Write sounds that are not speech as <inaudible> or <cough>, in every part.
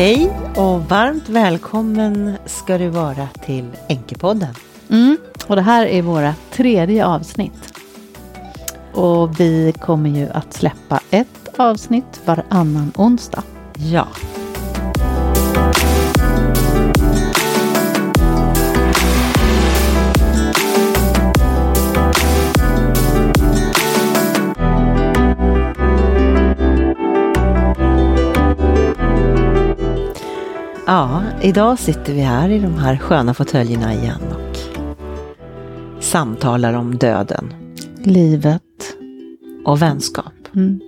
Hej och varmt välkommen ska du vara till Enkepodden. Mm, och det här är våra tredje avsnitt. Och vi kommer ju att släppa ett avsnitt varannan onsdag. Ja. Idag sitter vi här i de här sköna fåtöljerna igen och samtalar om döden Livet. och vänskap. Mm.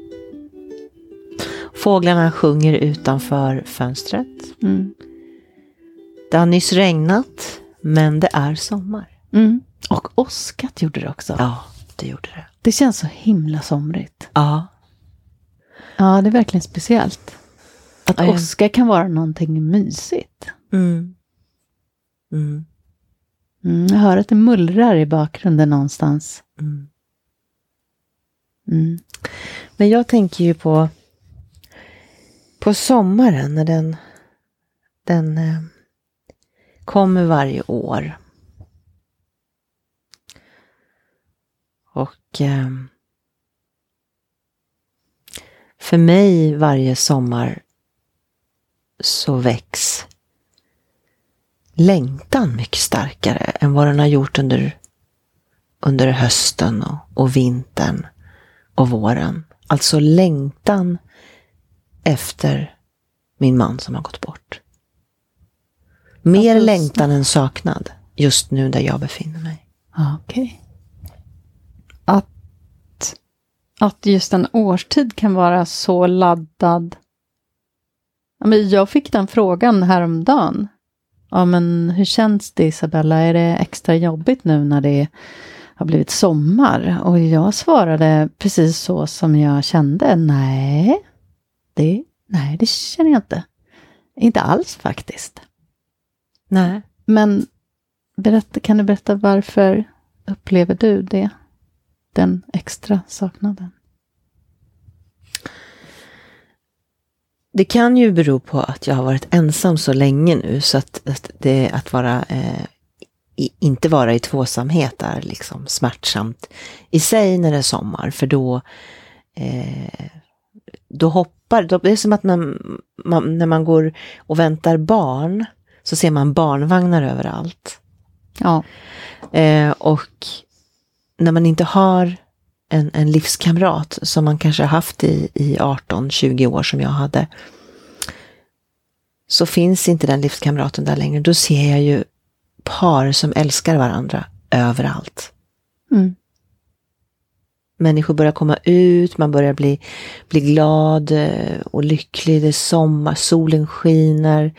Fåglarna sjunger utanför fönstret. Mm. Det har nyss regnat, men det är sommar. Mm. Och åskat gjorde det också. Ja, det gjorde det. Det känns så himla somrigt. Ja, Ja, det är verkligen speciellt. Att ja. åska kan vara någonting mysigt. mm. Mm. Mm, jag hör att det mullrar i bakgrunden någonstans. Mm. Mm. Men jag tänker ju på, på sommaren när den, den eh, kommer varje år. Och eh, för mig varje sommar så väcks längtan mycket starkare än vad den har gjort under, under hösten och, och vintern och våren. Alltså längtan efter min man som har gått bort. Mer längtan än saknad just nu där jag befinner mig. Okej. Att, att just en årstid kan vara så laddad. Ja, men jag fick den frågan häromdagen. Ja, men hur känns det Isabella? Är det extra jobbigt nu när det har blivit sommar? Och jag svarade precis så som jag kände. Nej, det, nej, det känner jag inte. Inte alls faktiskt. Nej. Men berätta, kan du berätta varför upplever du det? Den extra saknaden? Det kan ju bero på att jag har varit ensam så länge nu så att, att, det, att vara, eh, i, inte vara i tvåsamhet är liksom smärtsamt i sig när det är sommar för då, eh, då hoppar, då, det är som att när man, när man går och väntar barn så ser man barnvagnar överallt. Ja, Eh, och när man inte har en, en livskamrat som man kanske har haft i, i 18-20 år som jag hade. Så finns inte den livskamraten där längre. Då ser jag ju par som älskar varandra överallt. mm. Människor börjar komma ut, man börjar bli, bli glad eh, och lycklig. Det är sommar, solen skiner.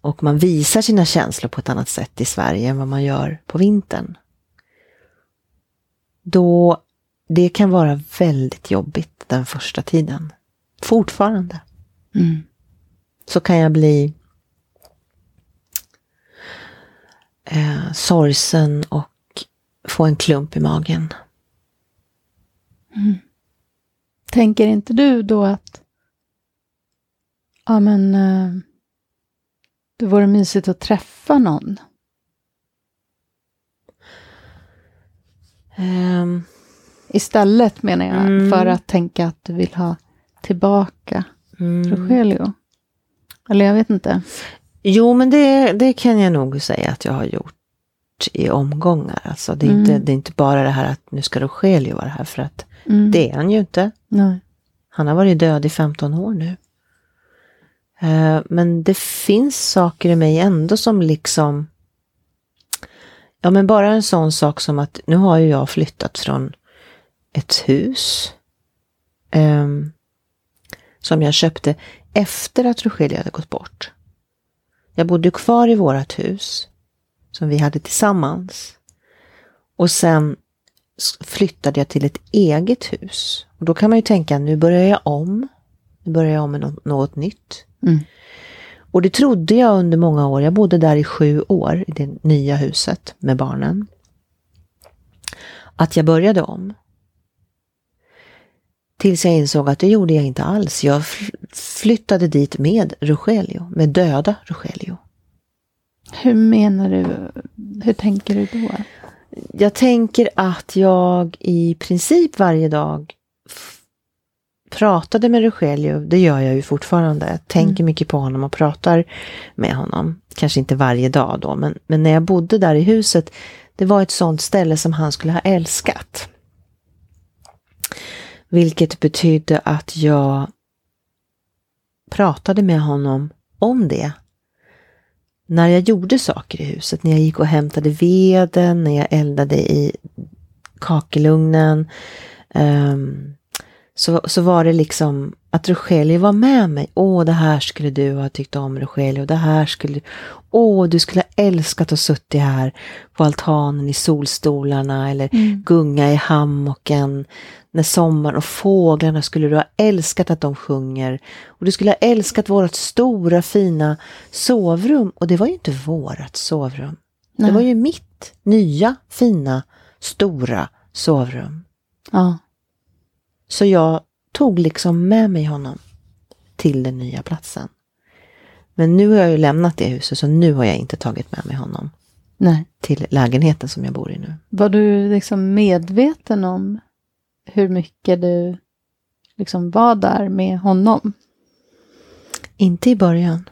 Och man visar sina känslor på ett annat sätt i Sverige än vad man gör på vintern. Då, det kan vara väldigt jobbigt den första tiden. Fortfarande. Mm. Så kan jag bli eh, sorgsen och få en klump i magen. Tänker inte du då att ja men eh, det vore mysigt att träffa någon? Ehm, Istället menar jag, Mm. för att tänka att du vill ha tillbaka mm. Rogelio. Eller jag vet inte. Jo, men det, det kan jag nog säga att jag har gjort i omgångar. Alltså, det, är Mm. inte, det är inte bara det här att nu ska Rogelio vara här, för att Mm. det är han ju inte. Nej. Han har varit död i 15 år nu. Eh, men det finns saker i mig ändå som liksom... Ja, men bara en sån sak som att nu har ju jag flyttat från ett hus ehm, som jag köpte efter att Rogelio hade gått bort. Jag bodde kvar i vårat hus som vi hade tillsammans. Och sen flyttade jag till ett eget hus. Och då kan man ju tänka, nu börjar jag om. Nu börjar jag om med något, något nytt. Mm. Och det trodde jag under många år. Jag bodde där i sju år i det nya huset med barnen. Att jag började om. Tills jag insåg att det gjorde jag inte alls. Jag flyttade dit med Rogelio, med döda Rogelio. Hur menar du? Hur tänker du då? Jag tänker att jag i princip varje dag pratade med Rogelio, det gör jag ju fortfarande. Jag tänker mm. mycket på honom och pratar med honom. Kanske inte varje dag då, men, men när jag bodde där i huset, det var ett sånt ställe som han skulle ha älskat. Vilket betydde att jag pratade med honom om det. När jag gjorde saker i huset, när jag gick och hämtade veden, när jag eldade i kakelugnen. Um, så, så var det liksom att Rogelio var med mig. Åh, det här skulle du ha tyckt om Rogelio. Det här skulle... Åh, du skulle ha älskat att suttit här på altanen i solstolarna eller mm. gunga i hammocken när sommaren och fåglarna skulle du ha älskat att de sjunger. Och du skulle ha älskat vårt stora fina sovrum. Och det var ju inte vårat sovrum. Nej. Det var ju mitt nya fina stora sovrum. Ja. Så jag tog liksom med mig honom till den nya platsen. Men nu har jag ju lämnat det huset så nu har jag inte tagit med mig honom. Nej. Till lägenheten som jag bor i nu. Var du liksom medveten om hur mycket du liksom var där med honom? Inte i början.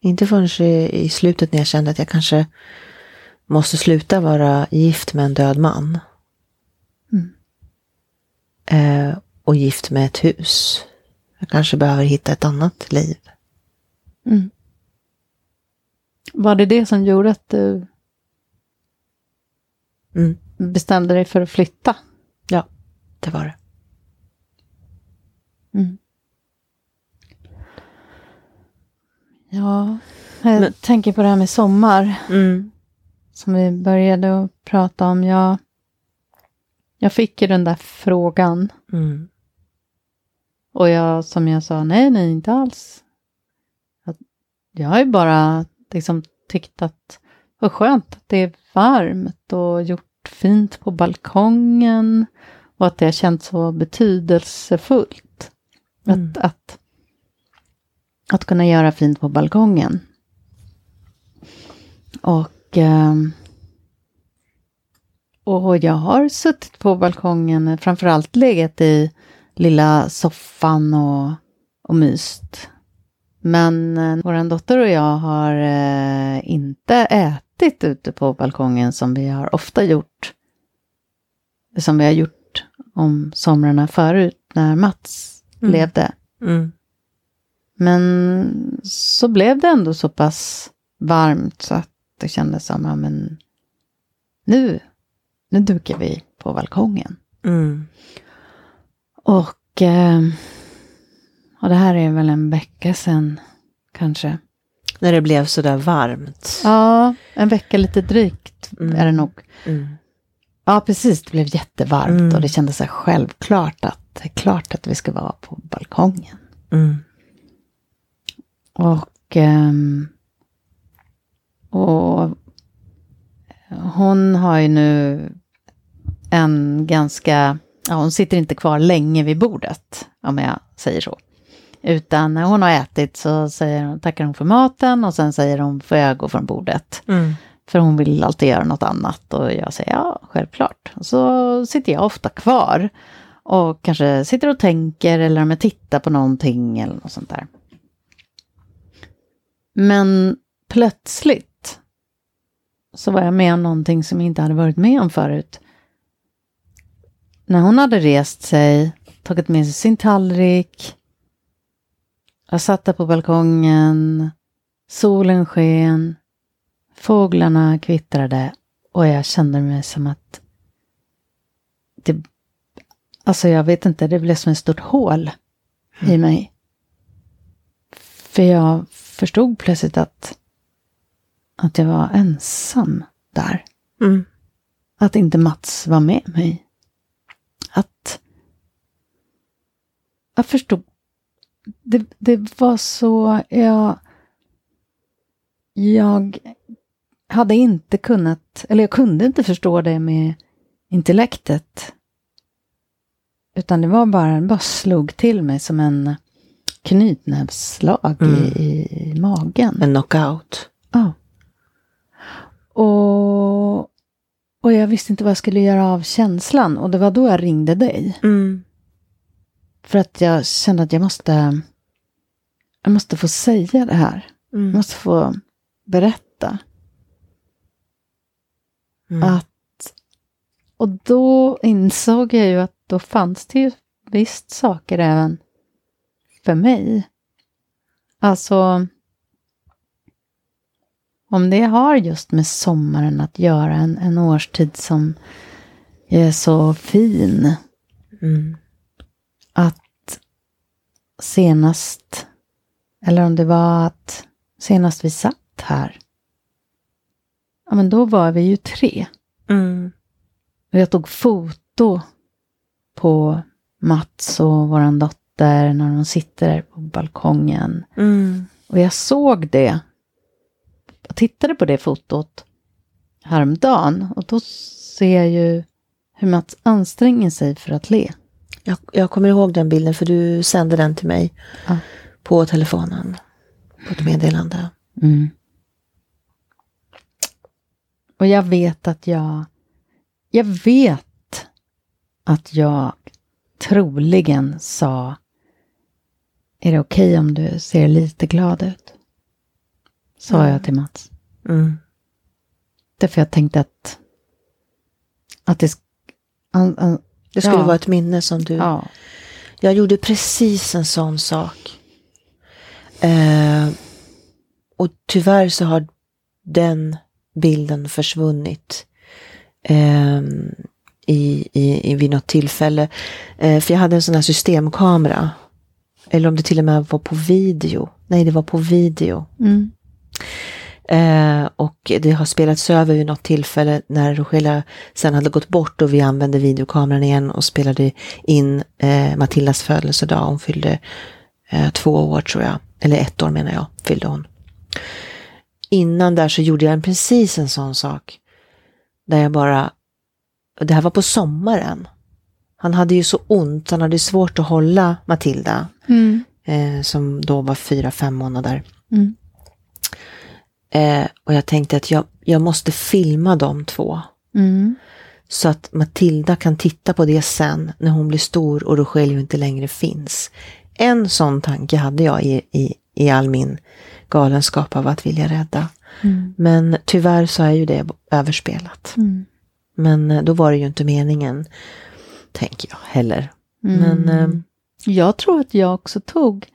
Inte förrän i slutet när jag kände att jag kanske måste sluta vara gift med en död man. Mm. Eh, och gift med ett hus. Jag kanske behöver hitta ett annat liv. Mm. Var det det som gjorde att du mm. bestämde dig för att flytta? Det var det. Mm. Ja, jag Men, tänker på det här med sommar. Mm. Som vi började att prata om. Jag, jag fick ju den där frågan. Mm. Och jag, som jag sa, nej, nej, inte alls. Jag har ju bara liksom tyckt att vad skönt att det är varmt och gjort fint på balkongen och att det har känts så betydelsefullt. Mm. Att, att, att kunna göra fint på balkongen. Och, ehm, och jag har suttit på balkongen, framförallt legat i lilla soffan och, och myst. Men eh, vår dotter och jag har eh, inte ätit ute på balkongen som vi har ofta gjort. Som vi har gjort om somrarna förut när Mats mm. levde. Mm. Men så blev det ändå så pass varmt så att det kändes som, ja men nu, nu dukar vi på balkongen. Mm. Och, eh, och det här är väl en vecka sedan kanske. När det blev så där varmt. Ja, en vecka lite drygt mm. är det nog. Mm. Ja, precis. Det blev jättevarmt mm. och det kändes så självklart att det är klart att vi ska vara på balkongen. Mm. Och, um, och hon har ju nu en ganska ja, hon sitter inte kvar länge vid bordet, om jag säger så. Utan när hon har ätit så säger hon, tackar hon för maten och sen säger hon, får jag gå från bordet? Mm. För hon vill alltid göra något annat. Och jag säger ja, självklart. Och så sitter jag ofta kvar. Och kanske sitter och tänker eller om jag tittar på någonting eller något sånt där. Men plötsligt så var jag med om någonting som jag inte hade varit med om förut. När hon hade rest sig, tagit med sig sin tallrik, jag satt där på balkongen, solen sken, fåglarna kvittrade och jag kände mig som att det, alltså jag vet inte, det blev som ett stort hål mm. i mig. För jag förstod plötsligt att, att jag var ensam där. Mm. Att inte Mats var med mig att jag förstod. Det, det var så, jag, jag hade inte kunnat, eller jag kunde inte förstå det med intellektet. Utan det var bara, det bara slog till mig som en knytnävsslag Mm. i, i magen. En knockout. Ja. Och, och jag visste inte vad jag skulle göra av känslan. Och det var då jag ringde dig. Mm. För att jag kände att jag måste, jag måste få säga det här. Jag Mm. måste få berätta. Mm. Att, och då insåg jag ju att då fanns det ju visst saker även för mig. Alltså, om det har just med sommaren att göra, en, en årstid som är så fin, Mm. att senast, eller om det var att senast vi satt här, ja men då var vi ju tre. Mm. Och jag tog foto på Mats och våran dotter när de sitter där på balkongen. Mm. Och jag såg det. Jag tittade på det fotot häromdagen och då ser jag ju hur Mats anstränger sig för att le. Jag, jag kommer ihåg den bilden för du sände den till mig Ja. på telefonen. På ett meddelande. Mm. Och jag vet att jag... Jag vet att jag troligen sa Är det okej om du ser lite glad ut? Sa Mm. jag till Mats. Mm. Därför jag tänkte att... Att det... an- an- Det skulle Ja. vara ett minne som du... ja. Jag gjorde precis en sån sak. Eh, och tyvärr så har den bilden försvunnit. Eh, i, i, i, vid något tillfälle. Eh, för jag hade en sån här systemkamera. Eller om det till och med var på video. Nej, det var på video. Mm. Eh, och det har spelats över vid något tillfälle när Rogelia sen hade gått bort och vi använde videokameran igen och spelade in eh, Matildas födelsedag. Hon fyllde eh, två år tror jag, eller ett år menar jag, fyllde hon. Innan där så gjorde jag precis en sån sak. Där jag bara, det här var på sommaren. Han hade ju så ont, han hade svårt att hålla Matilda, Mm. eh, som då var fyra, fem månader. Mm. Eh, och jag tänkte att jag, jag måste filma de två. Mm. Så att Matilda kan titta på det sen när hon blir stor och Rogelio inte längre finns. En sån tanke hade jag i, i, i all min galenskap av att vilja rädda. Mm. Men tyvärr så är ju det överspelat. Mm. Men eh, då var det ju inte meningen, tänker jag heller. Mm. Men eh, Jag tror att jag också tog,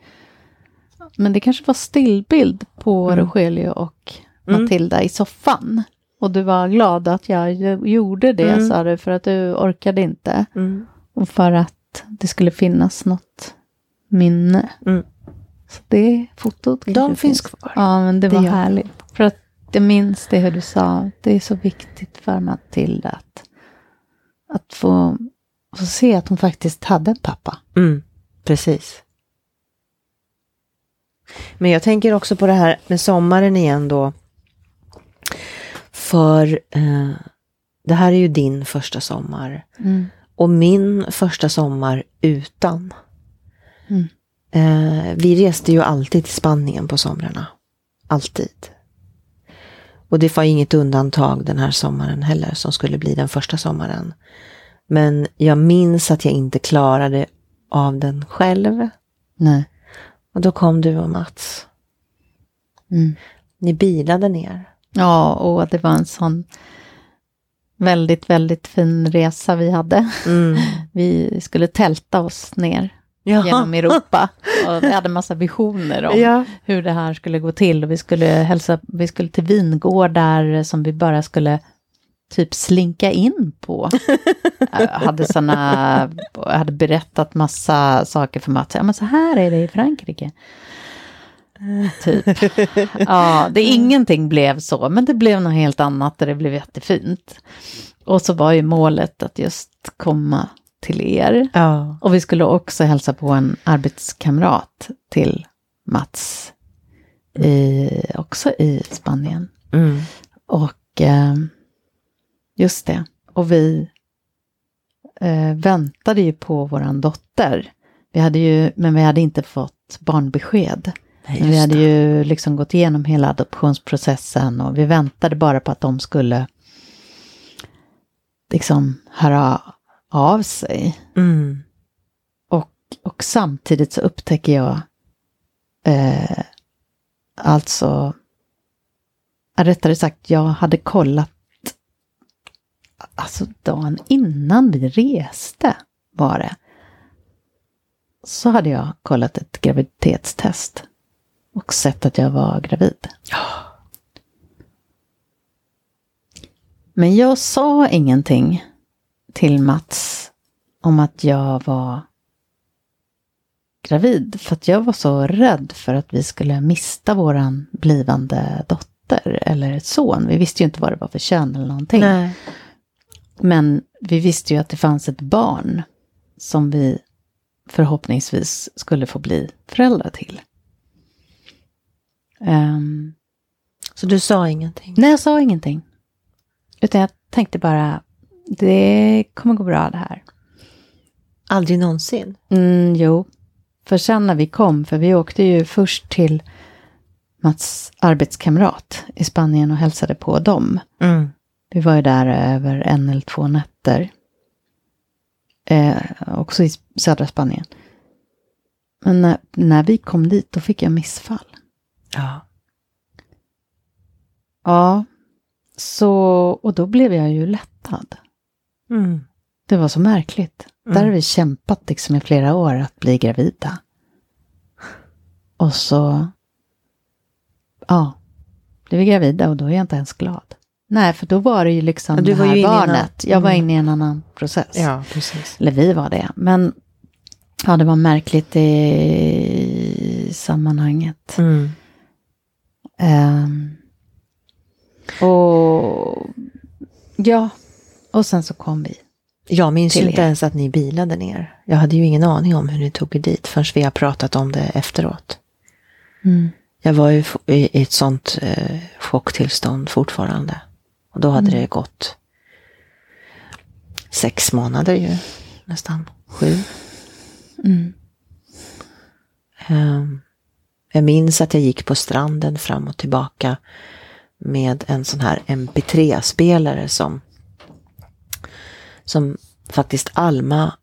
men det kanske var stillbild på Mm. Rogelio och Mm. Matilda i soffan. Och du var glad att jag gjorde det, Mm. sa du, för att du orkade inte. mm, Och för att det skulle finnas något minne. Mm. Det fotot de finns kvar. Ja, men det Det var de. härligt. För att jag minns det hur du sa, det är så viktigt för Matilda att, att få, få se att hon faktiskt hade en pappa. Mm, precis. Men jag tänker också på det här med sommaren igen då. För eh, det här är ju din första sommar. Mm. Och min första sommar utan. Mm. Eh, vi reste ju alltid till Spanien på somrarna. Alltid. Och det var inget undantag den här sommaren heller som skulle bli den första sommaren. Men jag minns att jag inte klarade av den själv. Nej. Och då kom du och Mats. Mm. Ni bilade ner. Ja, och det var en sån väldigt, väldigt fin resa vi hade. Mm. <laughs> Vi skulle tälta oss ner Ja. genom Europa. Och vi hade massa visioner om Ja. hur det här skulle gå till. Och vi skulle hälsa, vi skulle till vingårdar som vi bara skulle typ slinka in på. <laughs> Jag hade såna, hade berättat massa saker för Mats. Ja, men så här är det i Frankrike. Typ. Ja, det ingenting blev så, men det blev något helt annat och det blev jättefint. Och så var ju målet att just komma till er. ja. Och vi skulle också hälsa på en arbetskamrat till Mats, i, också i Spanien. Mm. Och eh, just det, och vi eh, väntade ju på våran dotter. Vi hade ju, men vi hade inte fått barnbesked. Nej, vi hade det. ju liksom gått igenom hela adoptionsprocessen och vi väntade bara på att de skulle liksom höra av sig. Mm. Och, och samtidigt så upptäcker jag eh, alltså, rättare sagt, jag hade kollat alltså dagen innan vi reste var det. Så hade jag kollat ett graviditetstest och sett att jag var gravid. Men jag sa ingenting till Mats om att jag var gravid. För att jag var så rädd för att vi skulle mista våran blivande dotter eller son. Vi visste ju inte vad det var för kön eller någonting. Nej. Men vi visste ju att det fanns ett barn som vi förhoppningsvis skulle få bli föräldrar till. Ehm, Så du sa ingenting? nej, jag sa ingenting. Utan jag tänkte bara, det kommer gå bra det här. Aldrig någonsin? Mm, jo, för sen när vi kom, för vi åkte ju först till Mats arbetskamrat i Spanien och hälsade på dem. Mm. Vi var ju där över en eller två nätter. Eh, också i södra Spanien. Men när, när vi kom dit, då fick jag missfall. Ja. Ja, så, och då blev jag ju lättad. Mm. Det var så märkligt. Mm. Där har vi kämpat liksom i flera år att bli gravida. Och så, ja, blev vi gravida och då är jag inte ens glad. Nej, för då var det ju liksom Ja, du det var här en barnet. annan- Jag var Mm. inne i en annan process. Ja, precis. Eller vi var det. Men ja, det var märkligt i sammanhanget. Mm. Ehm, och ja, och sen så kom vi. Jag minns inte er. ens att ni bilade ner. Jag hade ju ingen aning om hur ni tog er dit förrän vi har pratat om det efteråt. Jag var ju i ett sånt eh, chocktillstånd fortfarande. Och då hade Mm. det gått sex månader ju. Nästan sju. Mm. Ehm, jag minns att jag gick på stranden fram och tillbaka med en sån här MP3-spelare som, som faktiskt Alma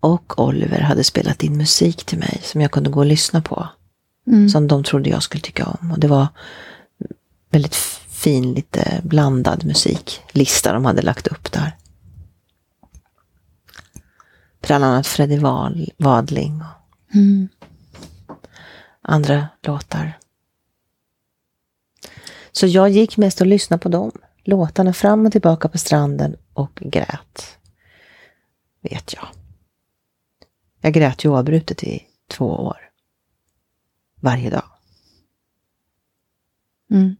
och Oliver hade spelat in musik till mig som jag kunde gå och lyssna på. Mm. Som de trodde jag skulle tycka om. Och det var väldigt fin, lite blandad musiklista de hade lagt upp där. Bland annat Freddie Val- Wadling och Mm. andra låtar. Så jag gick mest och lyssnade på dem. Låtarna fram och tillbaka på stranden och grät. Vet jag. Jag grät ju oavbrutet i två år. Varje dag. Mm.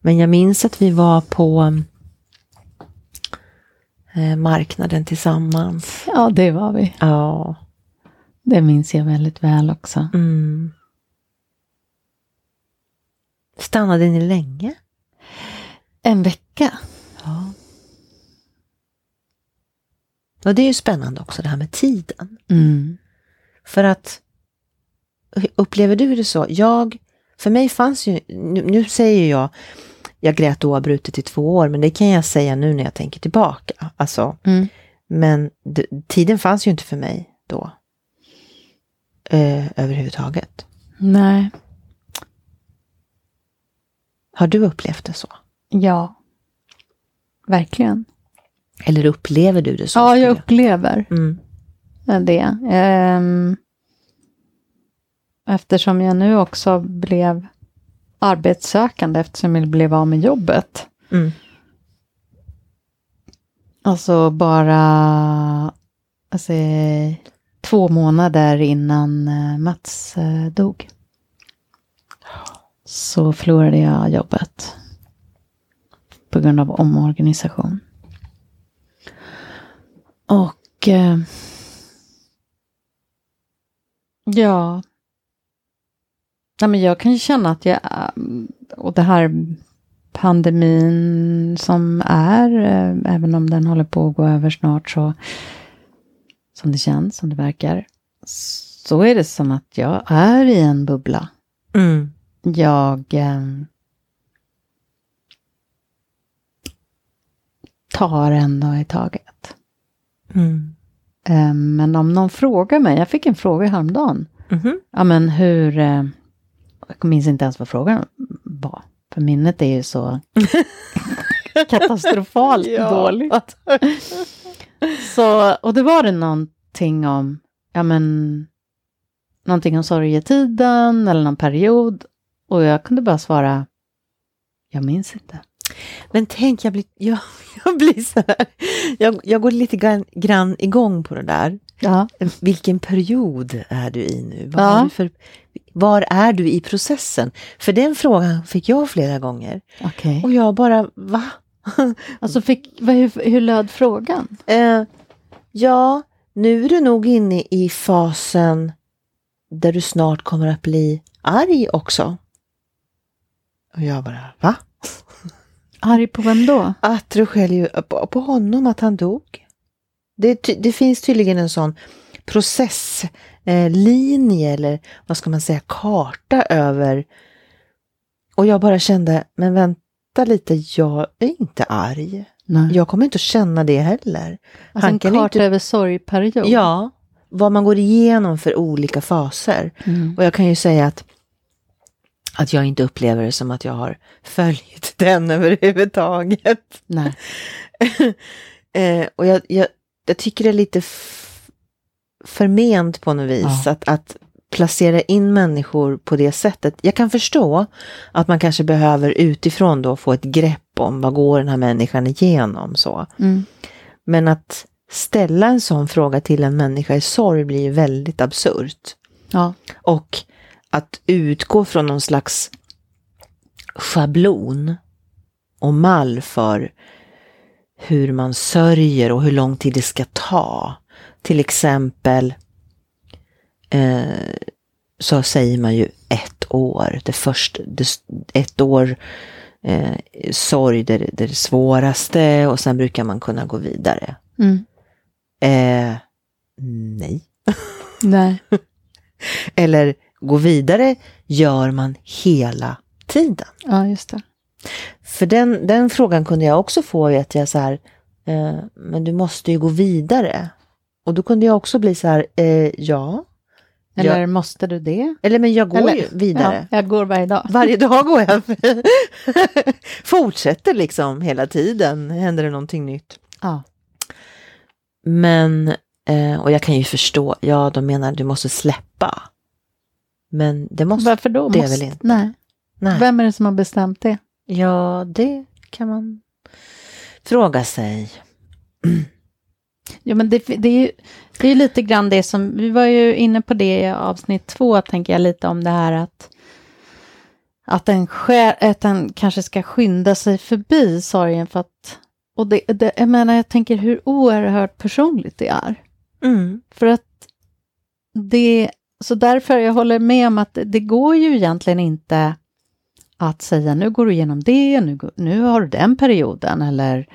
Men jag minns att vi var på eh, marknaden tillsammans. Ja, det var vi. Ja. Det minns jag väldigt väl också. Mm. Stannade ni länge? En vecka. Och det är ju spännande också det här med tiden. Mm. För att upplever du det så? Jag, för mig fanns ju, nu, nu säger jag, jag grät oavbrutet i två år, men det kan jag säga nu när jag tänker tillbaka. Alltså, Mm. men tiden fanns ju inte för mig då. Eh, överhuvudtaget. Nej. Har du upplevt det så? Ja. Verkligen. Eller upplever du det så? Ja, jag upplever Mm. det. Ehm, eftersom jag nu också blev arbetssökande eftersom jag blev av med jobbet. Mm. Alltså bara alltså, två månader innan eh, Mats eh, dog. Så förlorade jag jobbet. På grund av omorganisation. Och eh, ja. Nej, men jag kan ju känna att jag, och det här pandemin som är, eh, även om den håller på att gå över snart så, som det känns, som det verkar, så är det som att jag är i en bubbla. Mm. Jag eh, tar en dag i taget. Mm. Eh, men om någon frågar mig, jag fick en fråga häromdagen. Mhm. Ja men hur, eh, jag minns inte ens vad frågan var. För minnet är ju så <laughs> katastrofalt dåligt. <laughs> Så, och det var det någonting om, ja men, någonting om sorgetiden eller någon period. Och jag kunde bara svara, jag minns inte. Men tänk, jag blir, jag, <laughs> jag blir så här, jag, jag går lite grann, grann igång på det där. Ja. Vilken period är du i nu? Vad Ja. för, var är du i processen? För den frågan fick jag flera gånger. Okej. Och jag bara, va? <laughs> Alltså fick, hur, hur löd frågan? Eh, ja, nu är du nog inne i fasen där du snart kommer att bli arg också. Och jag bara, va? Arg på vem då? Att Rogelio, på, honom, att han dog. Det, det finns tydligen en sån processlinje eh, eller vad ska man säga, karta över. Och jag bara kände, men vänta lite, jag är inte arg. Nej. Jag kommer inte att känna det heller. alltså en han kan karta inte- över sorgperiod? Ja, vad man går igenom för olika faser. Mm. Och jag kan ju säga att, att jag inte upplever det som att jag har följt <laughs> den överhuvudtaget. Nej. <laughs> eh, och jag, jag, jag tycker det är lite förment på något vis Ja. att, att placera in människor på det sättet. Jag kan förstå att man kanske behöver utifrån då få ett grepp om vad går den här människan igenom så. Mm. Men att ställa en sån fråga till en människa i sorg blir ju väldigt absurt. Ja. Och att utgå från någon slags schablon och mall för hur man sörjer och hur lång tid det ska ta. Till exempel eh, så säger man ju ett år, det första, det, ett år eh, sorg det, det är det svåraste och sen brukar man kunna gå vidare. Mm. Eh, nej. Nej. <laughs> Eller gå vidare gör man hela tiden. Ja, just det. För den, den frågan kunde jag också få, vet jag, så här, eh, men du måste ju gå vidare. Och då kunde jag också bli så här, eh, ja. Eller Jag, måste du det? eller men jag går Eller- ju vidare. Ja, jag går varje dag. Varje <laughs> dag går jag. <laughs> Fortsätter liksom hela tiden, händer det någonting nytt. Ja. Men, eh, och jag kan ju förstå, ja de menar du måste släppa. Men det måste, Varför då? det Måste- väl inte. Nej. nej. Vem är det som har bestämt det? Ja, det kan man fråga sig. Jo, men det, det, är ju, det är lite grann det som, vi var ju inne på det i avsnitt två, tänker jag lite om det här att att den, skär, att den kanske ska skynda sig förbi sorgen för att, och det, det, jag menar, jag tänker hur oerhört personligt det är. Mm. För att det, så därför jag håller med om att det går ju egentligen inte att säga nu går du igenom det, nu, nu har du den perioden eller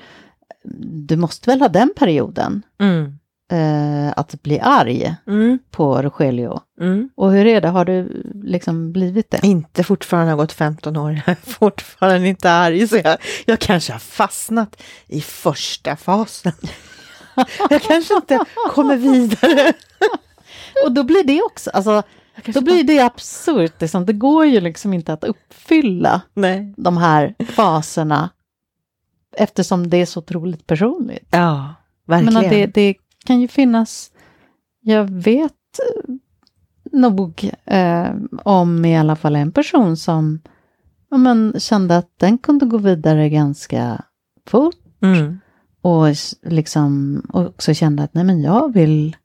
du måste väl ha den perioden Mm. eh, att bli arg Mm. på Rogelio. Mm. Och hur är det, har du liksom blivit det? Inte fortfarande har gått 15 år, <laughs> jag är fortfarande inte arg, så jag, jag kanske har fastnat i första fasen. <laughs> Jag kanske inte kommer vidare. <laughs> Och då blir det också, alltså, då blir det absurt, liksom. det går ju liksom inte att uppfylla Nej. de här faserna eftersom det är så otroligt personligt. Ja, verkligen. menar, det, det kan ju finnas, jag vet eh, nog eh, om i alla fall en person som ja, men, kände att den kunde gå vidare ganska fort Mm. och liksom också kände att nej men jag vill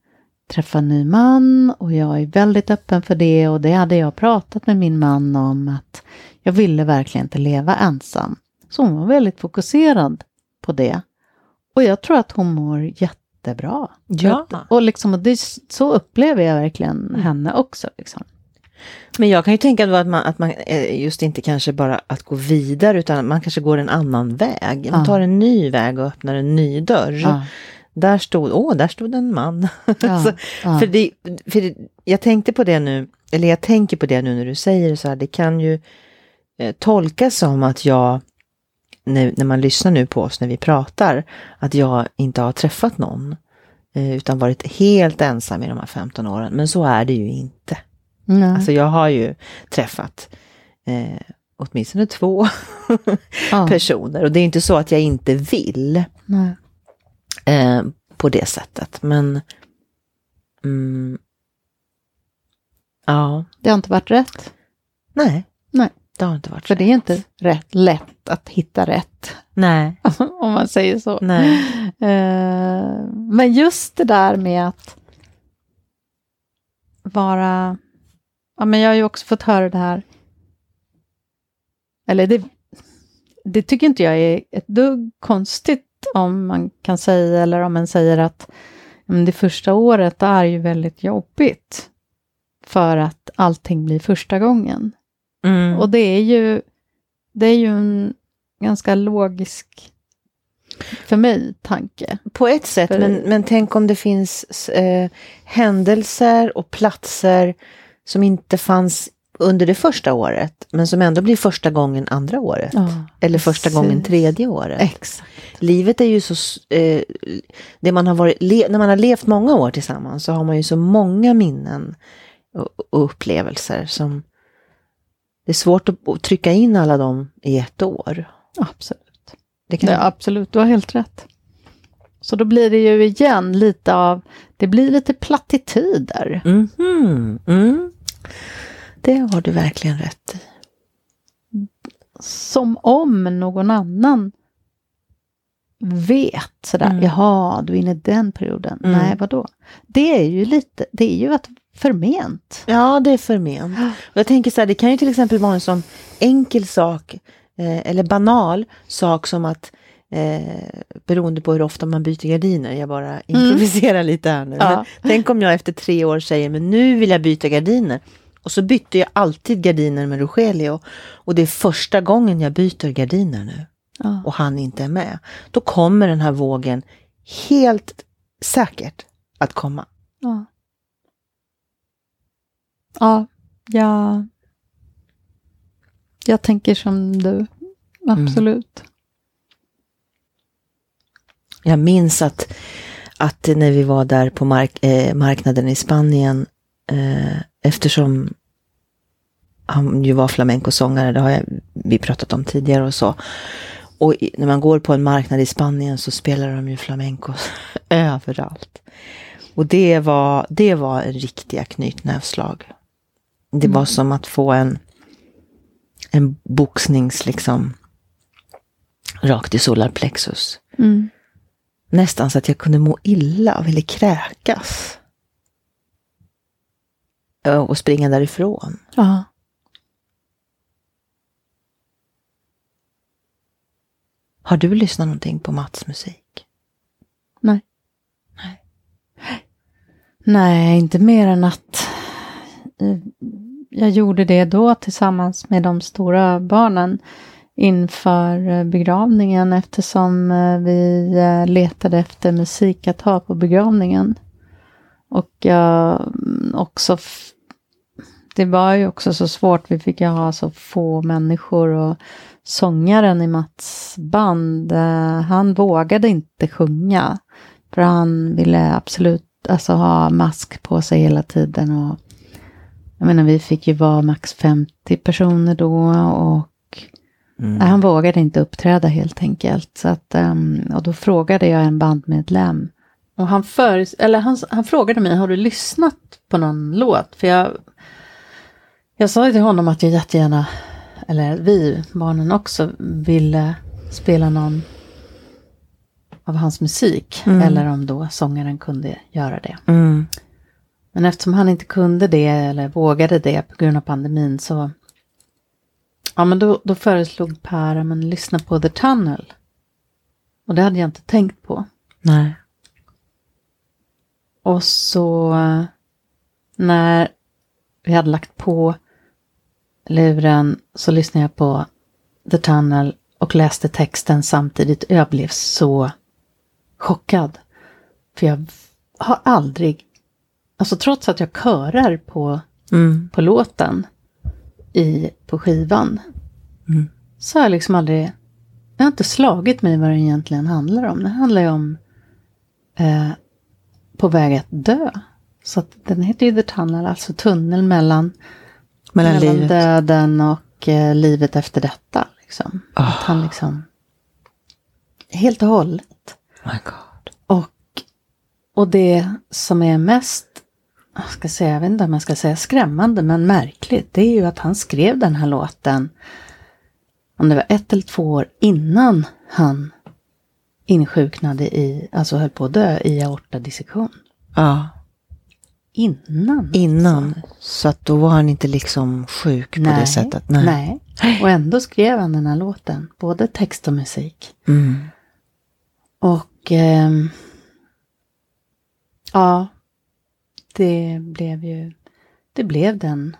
träffa en ny man och jag är väldigt öppen för det och det hade jag pratat med min man om att jag ville verkligen inte leva ensam. Så hon var väldigt fokuserad på det. Och jag tror att hon mår jättebra. Ja. Och, liksom, och det, så upplever jag verkligen henne också. Liksom. Men jag kan ju tänka då att man, att man eh, just inte kanske bara att gå vidare utan man kanske går en annan väg. Man tar en ny väg och öppnar en ny dörr. Ja. Där stod, åh, där stod en man. <laughs> Ja, så, ja. För, det, för det, jag tänkte på det nu, eller jag tänker på det nu när du säger det så här, det kan ju eh, tolkas som att jag, när, när man lyssnar nu på oss när vi pratar, att jag inte har träffat någon. Eh, utan varit helt ensam i de här 15 åren. Men så är det ju inte. Nej. Alltså jag har ju träffat eh, åtminstone två ja. <laughs> personer. Och det är inte så att jag inte vill Nej. Eh, på det sättet. Men mm, ja, Det har inte varit rätt. nej. Nej. Det har inte varit För så. det är inte rätt lätt att hitta rätt. Nej, <laughs> om man säger så. nej. Eh, men just det där med att vara... Ja, men jag har ju också fått höra det här. Eller det, det tycker inte jag är ett dugg konstigt om man kan säga, eller om man säger att men det första året är ju väldigt jobbigt. För att allting blir första gången. Mm. Och det är ju, det är ju en ganska logisk, för mig, tanke. På ett sätt, För- men, men tänk om det finns eh, händelser och platser som inte fanns under det första året, men som ändå blir första gången andra året. Eller första precis. gången tredje året. Exakt. Livet är ju så, eh, det man har varit, le, när man har levt många år tillsammans så har man ju så många minnen och, och upplevelser som det är svårt att, trycka in alla dem i ett år. Absolut. Det kan, Ja, absolut, du har helt rätt. Så då blir det ju igen lite av, det blir lite plattityder. Mhm, mm. Det har du verkligen rätt i. Som om någon annan vet sådär, Mm. jaha, du är inne i den perioden. Mm. Nej, vadå? Det är ju lite, det är ju att förment. Ja, det är förment. <gasps> Och jag tänker så här, det kan ju till exempel vara en sån enkel sak eh, eller banal sak som att eh, beroende på hur ofta man byter gardiner, jag bara improviserar lite här nu. Ja. Tänk om jag efter tre år säger, men nu vill jag byta gardiner. Och så bytte jag alltid gardiner med Rogelio. Och det är första gången jag byter gardiner nu. Ja. Och han inte är med. Då kommer den här vågen helt säkert att komma. Ja. Ja, jag, jag tänker som du. Absolut. Jag minns att, att när vi var där på mark, eh, marknaden i Spanien, eh, eftersom han ju var flamencosångare, det har jag, vi pratat om tidigare och så. Och i, när man går på en marknad i Spanien så spelar de ju flamenco <laughs> överallt. Och det var, det var riktiga knytnävslag. Det var som att få en, en boxnings liksom rakt i solarplexus. Mm. Nästan så att jag kunde må illa och ville kräkas. Ja, Och springa därifrån. Ja. Har du lyssnat någonting på Mats musik? Nej. Nej, inte mer än att eh, jag gjorde det då tillsammans med de stora barnen inför eh, begravningen eftersom eh, vi eh, letade efter musik att ha på begravningen. Och jag mm, också, det var ju också så svårt, vi fick ju ha så få människor och sångaren i Mats band, eh, han vågade inte sjunga. För han ville absolut alltså, ha mask på sig hela tiden. Och, jag menar, vi fick ju vara max 50 personer då och Mm. Nej, han vågade inte uppträda helt enkelt. Så att, ehm, och då frågade jag en bandmedlem. Och han, för, eller han, han frågade mig, har du lyssnat på någon låt? För jag, jag sa ju till honom att jag jättegärna, eller vi, barnen också, ville spela någon av hans musik. Mm. Eller om då sångaren kunde göra det. Mm. Men eftersom han inte kunde det eller vågade det på grund av pandemin så Ja men då, då föreslog Per att man lyssna på The Tunnel. Och det hade jag inte tänkt på. Nej. Och så eh, när vi hade lagt på luren så lyssnade jag på The Tunnel och läste texten samtidigt. Jag blev så chockad. För jag har aldrig, alltså trots att jag körar på, Mm. på låten i, på skivan, Mm. så har jag liksom aldrig, det har inte slagit mig vad det egentligen handlar om. Det handlar ju om eh, på väg att dö. Så att den heter ju The Tunnel, alltså tunneln mellan, Mellan livet. döden och eh, livet efter detta. Liksom. Ah. Att han liksom, helt och hållet. My God. Och, och det som är mest, jag ska säga, jag vet inte om jag ska säga skrämmande, men märkligt, det är ju att han skrev den här låten, om det var ett eller två år innan han insjuknade i, alltså höll på att dö i aortadissektion. Ja, Innan. innan. Så att då var han inte liksom sjuk på det sättet. Nej. nej. Och ändå skrev han den här låten, både text och musik. Mm. Och ehm, ja, det blev ju, det blev den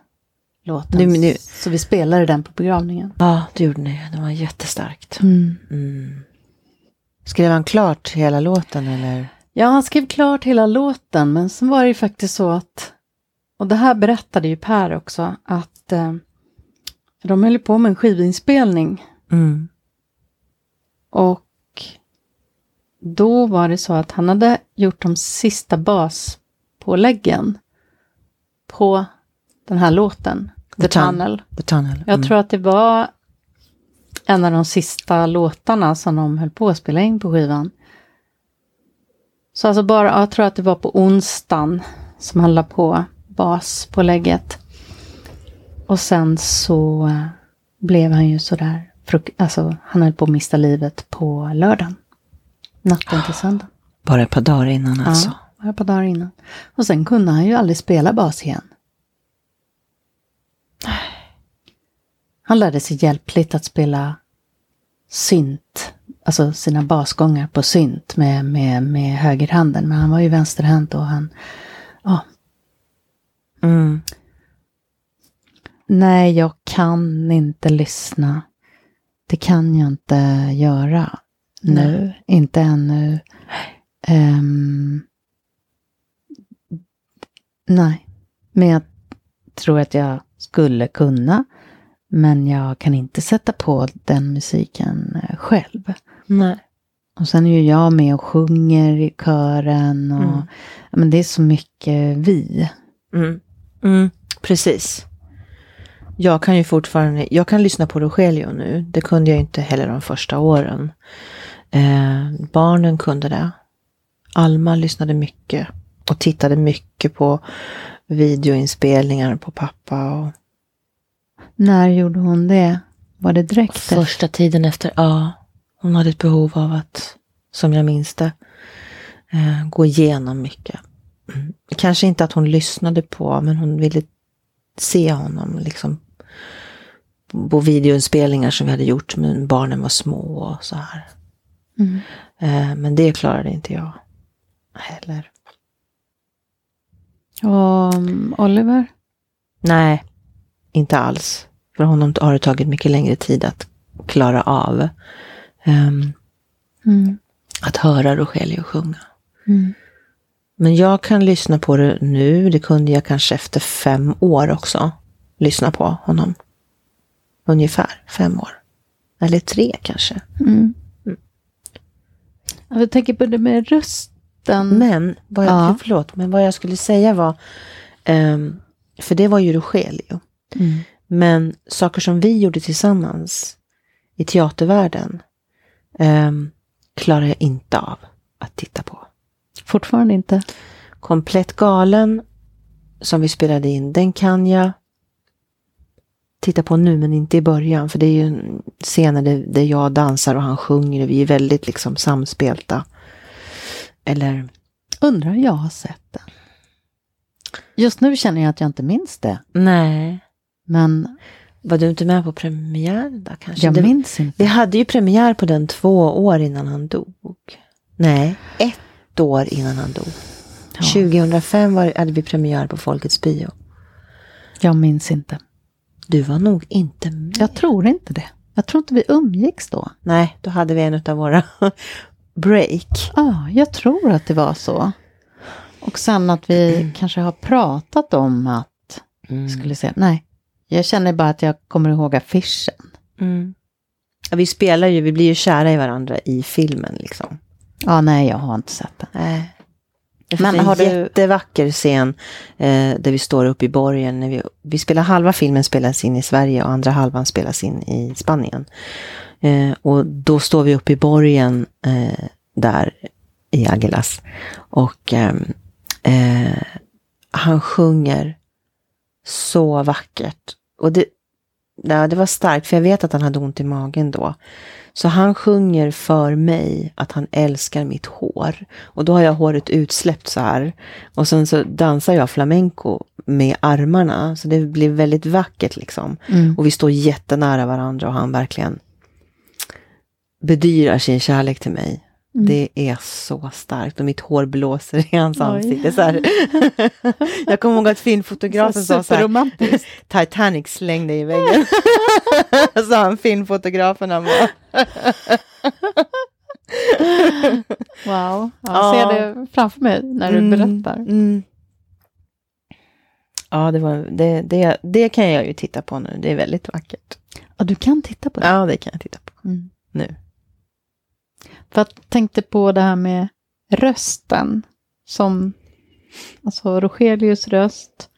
låten. Nu- nu- Så vi spelade den på begravningen. Ja, det gjorde ni. Det var jättestarkt. Mm. Mm. Skrev han klart hela låten eller? Ja, han skrev klart hela låten, men sen var det ju faktiskt så att, och det här berättade ju Per också, att eh, de höll på med en skivinspelning Mm. och då var det så att han hade gjort de sista baspåläggen på den här låten, The, The Tun- Tunnel. The Tunnel. Jag Mm. tror att det var en av de sista låtarna som de höll på att spela in på skivan. Så alltså bara, jag tror att det var på onsdagen som han la på baspålägget. Och sen så eh, blev han ju sådär, alltså han höll på att mista livet på lördagen. Natten till söndag. Bara ett par dagar innan alltså. Ja, bara ett par dagar innan. Och sen kunde han ju aldrig spela bas igen. Han lärde sig hjälpligt att spela synt, alltså sina basgångar på synt med, med, med högerhanden. Men han var ju vänsterhänt och han, ja, Mm. nej jag kan inte lyssna. Det kan jag inte göra nu, inte ännu. Ehm, nej, men jag tror att jag skulle kunna. Men jag kan inte sätta på den musiken eh, själv. Nej. Och sen är ju jag med och sjunger i kören. Och, Mm. men det är så mycket vi. Mm. Mm. Precis. Jag kan ju fortfarande, jag kan lyssna på Rogelio nu. Det kunde jag inte heller de första åren. Eh, barnen kunde det. Alma lyssnade mycket och tittade mycket på videoinspelningar på pappa. Och När gjorde hon det? Var det direkt första tiden efter, ja, hon hade ett behov av att, som jag minns det, eh, gå igenom mycket. Kanske inte att hon lyssnade på, men hon ville se honom liksom på videoinspelningar som vi hade gjort, men barnen var små och så här. Mm. Eh, men det klarade inte jag heller. Och Oliver? Nej, inte alls. För honom har det tagit mycket längre tid att klara av ehm, Mm. att höra Rogelio sjunga. Mm. Men jag kan lyssna på det nu. Det kunde jag kanske efter fem år också. Lyssna på honom. Ungefär fem år. Eller tre kanske. Mm. Jag tänker på det med rösten. Men, vad jag, Ja. förlåt, men vad jag skulle säga var, ehm, för det var ju Rogelio. Mm. Men saker som vi gjorde tillsammans i teatervärlden um, klarar jag inte av att titta på. Fortfarande inte. Komplett galen som vi spelade in, den kan jag titta på nu men inte i början. För det är ju en scener där, där jag dansar och han sjunger och vi är väldigt liksom samspelta. Eller, Undrar jag har sett den. Just nu känner jag att jag inte minns det. nej. Men Var du inte med på premiären då kanske? jag det, minns inte. vi hade ju premiär på den två år innan han dog. Nej, ett år innan han dog. Ja. 2005 var, hade vi premiär på Folkets bio. Jag minns inte. Du var nog inte med. Jag tror inte det. Jag tror inte vi umgicks då. Nej, då hade vi en av våra <laughs> break. Ja, jag tror att det var så. Och sen att vi kanske har pratat om att, Mm. skulle säga, nej, jag känner bara att jag kommer ihåg affischen. Mm. Ja, vi spelar ju, vi blir ju kära i varandra i filmen liksom. Ja, nej, jag har inte sett den. Nej. Det Men finns en har du- jättevacker scen eh, där vi står uppe i borgen. När vi, vi spelar halva filmen spelas in i Sverige och andra halvan spelas in i Spanien. Eh, och då står vi uppe i borgen eh, där i Aguilas. Och ehm, eh, han sjunger så vackert. Och det, ja, det var starkt, för jag vet att han hade ont i magen då. Så han sjunger för mig att han älskar mitt hår. Och då har jag håret utsläppt så här. Och sen så dansar jag flamenco med armarna. Så det blir väldigt vackert liksom. Mm. Och vi står jättenära varandra och han verkligen bedyrar sin kärlek till mig. Mm. Det är så starkt och mitt hår blåser i hans Oj. ansikte. Så här. <laughs> jag kommer ihåg att filmfotografen sa så här. <laughs> Titanic slängde i väggen. <laughs> sa han filmfotografen. Han bara, Wow, jag Ja. ser det framför mig när du Mm, berättar. mm. Ja, det, var, det, det, det kan jag ju titta på nu. Det är väldigt vackert. Ja, du kan titta på det. Ja, det kan jag titta på Mm. nu. För jag tänkte på det här med rösten. Som, alltså Rogelius röst.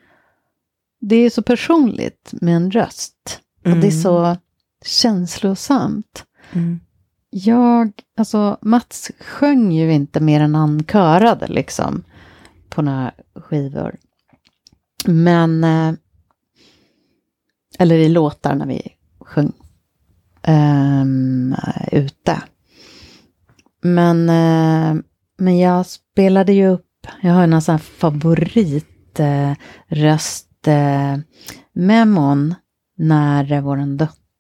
Det är så personligt med en röst. Och det är Mm. så känslosamt. Mm. Jag, alltså Mats sjöng ju inte mer än han körade liksom. På några skivor. Men, eh, eller i låtar när vi sjöng ehm, ute. Men, eh, men jag spelade ju upp, jag har en sån här favorit eh, eh, när vår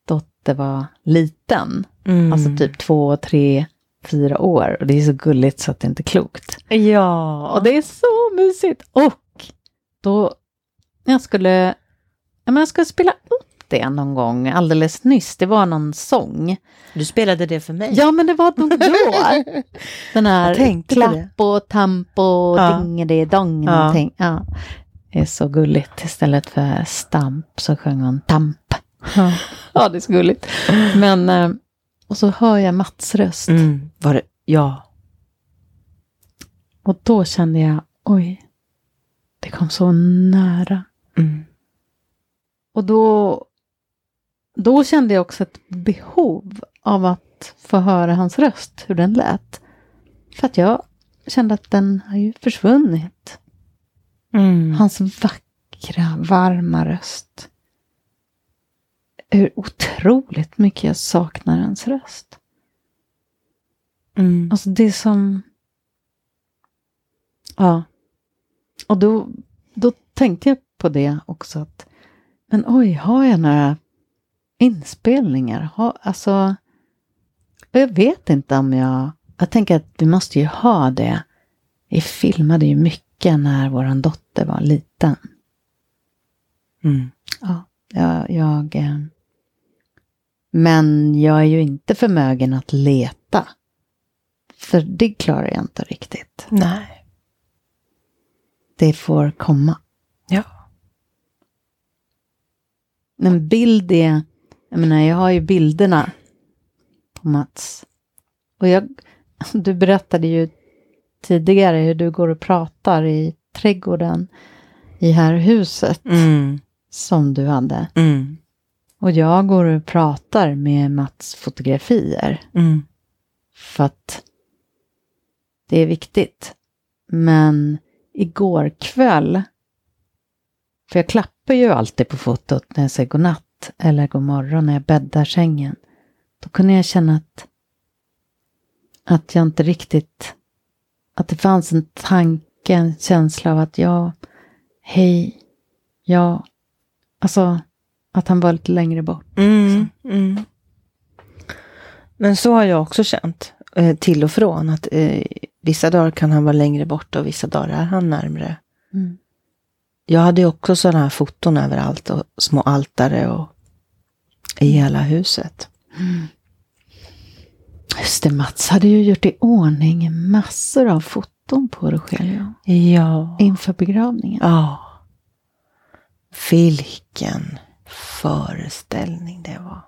dotter var liten. Mm. Alltså typ två, tre, fyra år. Och det är så gulligt så att det inte är klokt. Ja. Och det är så mysigt. Och då, jag skulle, jag skulle spela upp det någon gång alldeles nyss. Det var någon sång. Du spelade det för mig. Ja, men det var nog då. <laughs> Den här klapp och tamp och Ja. dingedidong Ja. någonting. Ja. Det är så gulligt. Istället för stamp så sjöng hon tamp. Ja. <laughs> Ja, det är så gulligt. Men, eh, och så hör jag Mats röst. Mm. Var det? Ja. Och då kände jag, oj, det kom så nära. Mm. Och då, då kände jag också ett behov av att få höra hans röst, hur den lät. För att jag kände att den har ju försvunnit. Mm. Hans vackra, varma röst. Hur otroligt mycket jag saknar hans röst. Mm. Alltså det som... Ja. Och då, då tänkte jag på det också. att Men oj, har jag några inspelningar? Har, alltså, jag vet inte om jag... Jag tänker att vi måste ju ha det. Vi filmade ju mycket när vår dotter var liten. Mm. Ja, jag, jag... eh, Men jag är ju inte förmögen att leta. För det klarar jag inte riktigt. Nej. Det får komma. Ja. En bild är... Jag menar, jag har ju bilderna på Mats. Och jag... <laughs> Du berättade ju tidigare hur du går och pratar i trädgården i här huset Mm. som du hade. Mm. Och jag går och pratar med Mats fotografier. Mm. För att det är viktigt. Men igår kväll, för jag klappar ju alltid på fotot när jag säger godnatt eller god morgon när jag bäddar sängen. Då kunde jag känna att, att jag inte riktigt, att det fanns en tanke, en känsla av att jag, hej, ja, alltså att han var lite längre bort. Mm. Mm. Men så har jag också känt eh, till och från att eh, vissa dagar kan han vara längre bort och vissa dagar är han närmre. Mm. Jag hade också sådana här foton överallt och små altare och i hela huset. Just det, Mats hade ju gjort i ordning massor av foton på Rogelio Ja. inför begravningen. Ja. Vilken föreställning det var.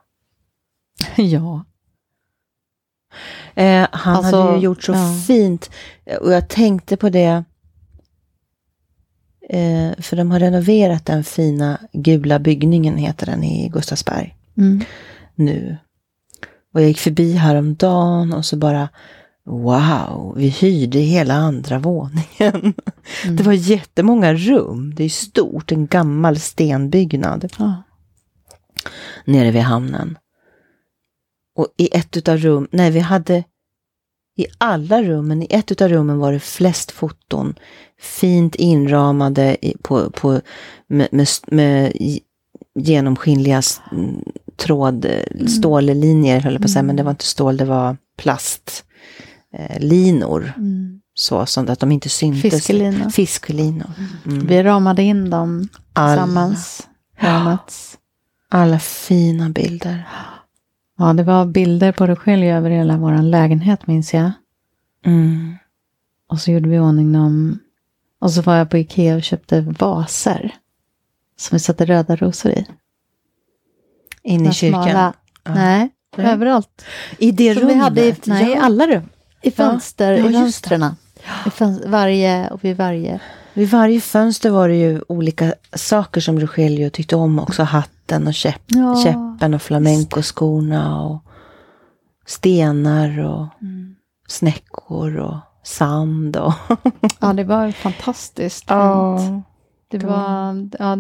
<laughs> Ja. Eh, han Alltså, hade ju gjort så ja. fint. Och jag tänkte på det. Eh, för de har renoverat den fina gula byggningen, heter den, i Gustavsberg Mm. nu. Och jag gick förbi häromdagen och så bara Wow, vi hyrde hela andra våningen. Mm. Det var jättemånga rum. Det är stort, en gammal stenbyggnad Ja. nere vid hamnen. Och i ett utav rum, nej vi hade i alla rummen, i ett utav rummen var det flest foton. Fint inramade på, på, med, med, med genomskinliga mm, tråd, stållinjer höll jag på att säga, men det var inte stål, det var plastlinor. Eh, Mm. så, så att de inte syntes. Fiskelina. Fiskelinor. Mm. Vi ramade in dem Alla. tillsammans. Alla fina bilder. Ja, det var bilder på Rogelio över hela vår lägenhet minns jag. Mm. Och så gjorde vi ordning dem. Och så var jag på Ikea och köpte vaser. Som vi satte röda rosor i. In i kyrkan. smala- Ja. Nej, Nej. överallt. I det Som rummet? vi hade i, nej, i ja. alla rum. I fönster, Ja, i fönstren. I fönster, varje och vid varje. Vid varje fönster var det ju olika saker som Rogelio tyckte om också. Hatten och käpp, Ja, käppen och flamencoskorna och stenar och Mm. snäckor och sand. Och Ja, det var fantastiskt fint. Ja. Det det var, ja,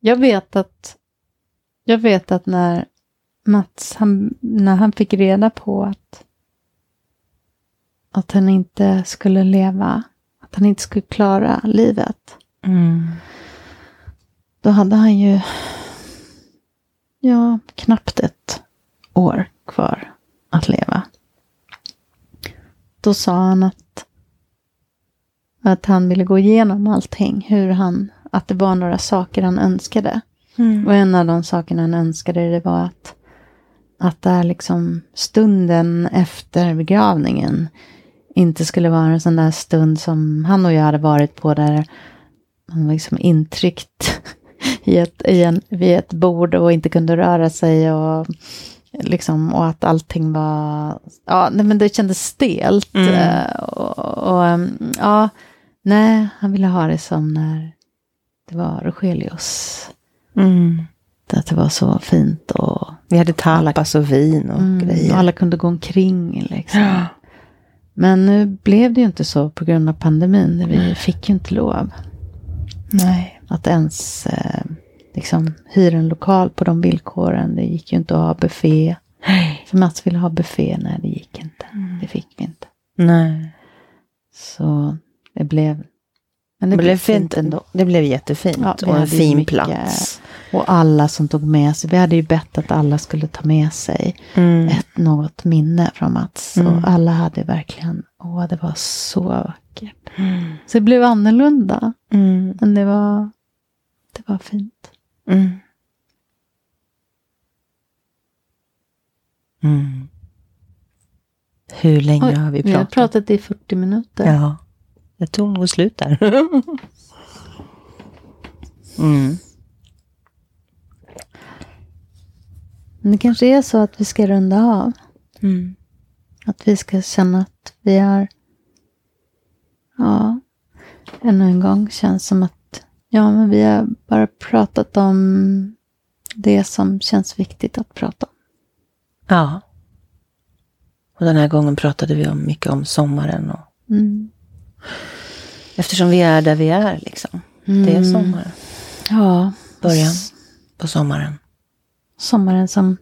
jag vet att, jag vet att när Mats, han, när han fick reda på att, att han inte skulle leva, att han inte skulle klara livet, mm. då hade han ju, ja, knappt ett år kvar att leva. Då sa han att, att han ville gå igenom allting, hur han, att det var några saker han önskade. Mm. Och en av de sakerna han önskade det var att, att där liksom stunden efter begravningen inte skulle vara en sån där stund som han och jag hade varit på där man var liksom intryckt i ett, i en, vid ett bord och inte kunde röra sig och liksom och att allting var, ja nej, men det kändes stelt. Mm. eh, Och, och ehm, ja, nej, han ville ha det som när det var Rogelius. Mm. Att det var så fint och, Vi hade tapas och vin och mm, grejer. och alla kunde gå omkring. Liksom. Ja. Men nu blev det ju inte så på grund av pandemin. Vi fick ju inte lov Nej. Att ens eh, liksom, hyra en lokal på de villkoren. Det gick ju inte att ha buffé. För Mats ville ha buffé. Nej, det gick inte. Det fick vi inte. Nej. Så det blev... Men Det blev fint ändå. Det blev jättefint Ja, och en fin mycket- plats. Och alla som tog med sig. Vi hade ju bett att alla skulle ta med sig Mm. ett något minne från Mats. Mm. Och alla hade verkligen, åh det var så vackert. Så det blev annorlunda. Mm. Men det var, det var fint. Mm. Mm. Hur länge Oj, har vi Vi har pratat? pratat i 40 minuter. Ja, jag tog nog slut där. <laughs> mm. Men det kanske är så att vi ska runda av. Mm. Att vi ska känna att vi har, ja, ännu en gång känns som att, ja men vi har bara pratat om det som känns viktigt att prata om. Ja. Och den här gången pratade vi om mycket om sommaren. Och, Mm. eftersom vi är där vi är liksom. Det är Mm. sommaren. Ja. Början på sommaren. Sommaren som,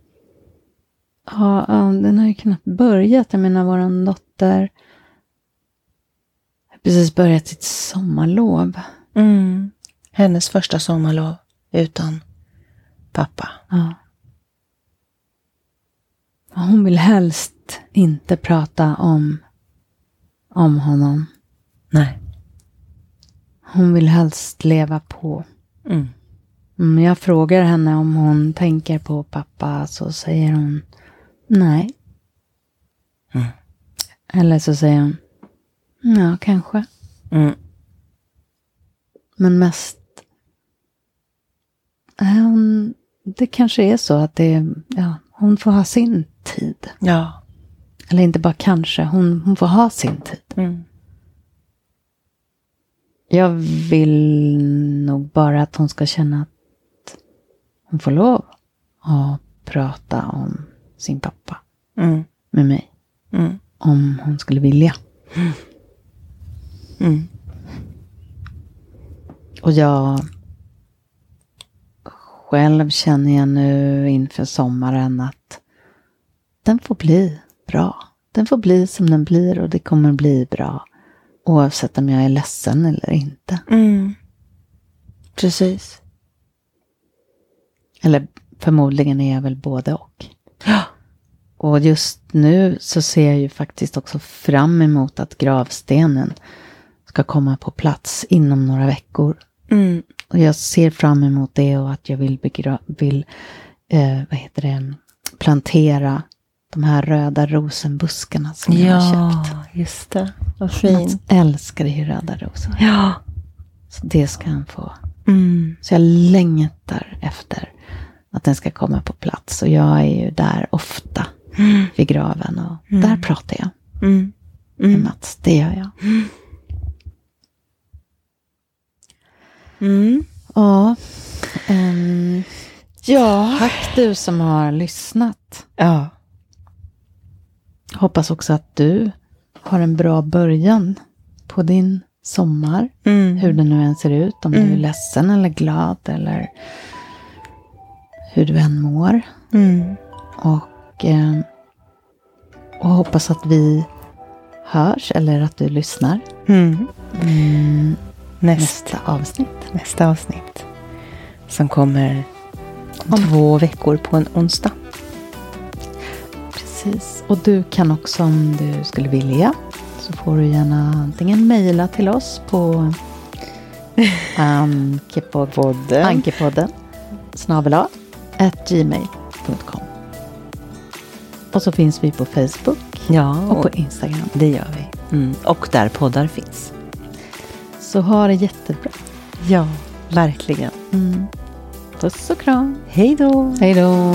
ja, den har ju knappt börjat. Jag menar våran dotter har precis börjat sitt sommarlov. Mm. Hennes första sommarlov utan pappa. Ja. Hon vill helst inte prata om, om honom. Nej. hon vill helst leva på. Mm. Mm, jag frågar henne om hon tänker på pappa så säger hon nej. Mm. Eller så säger hon ja, kanske. Mm. Men mest hon, det kanske är så att det, ja, hon får ha sin tid. Ja. Eller inte bara kanske, hon, hon får ha sin tid. Mm. Jag vill nog bara att hon ska känna att hon får lov att prata om sin pappa Mm. med mig. Mm. Om hon skulle vilja. Mm. Och jag själv känner jag nu inför sommaren att den får bli bra. Den får bli som den blir och det kommer bli bra. Oavsett om jag är ledsen eller inte. Mm. Precis. Eller förmodligen är jag väl både och. Ja. Och just nu så ser jag ju faktiskt också fram emot att gravstenen ska komma på plats inom några veckor. Mm. Och jag ser fram emot det och att jag vill, begra- vill eh, vad heter det, plantera de här röda rosenbuskarna som jag har köpt. Ja, just det. Vad Mats fint. älskar ju röda rosor. Ja. Så det ska han få. Mm. Så jag längtar efter att den ska komma på plats. Och jag är ju där ofta Mm. vid graven och Mm. där pratar jag Mm. med Mm. Mats. Det gör jag. Mm. Ja. ehm, Ja. tack du som har lyssnat. Ja. Hoppas också att du har en bra början på din sommar. Mm. Hur det nu än ser ut. Om du är Mm. ledsen eller glad eller hur du än mår. Mm. Och, eh, och hoppas att vi hörs eller att du lyssnar. Mm. Mm, Nästa, nästa avsnitt. nästa avsnitt. Som kommer om två veckor på en onsdag. Precis. Och du kan också om du skulle vilja så får du gärna antingen mejla till oss på ankepodden, ankepodden snabel at gmail.com. Och så finns vi på Facebook Ja, och på Instagram. det gör vi. Mm. Och där poddar finns. Så ha det jättebra. Ja, verkligen. Mm. Puss och kram. Hej då! Hej då!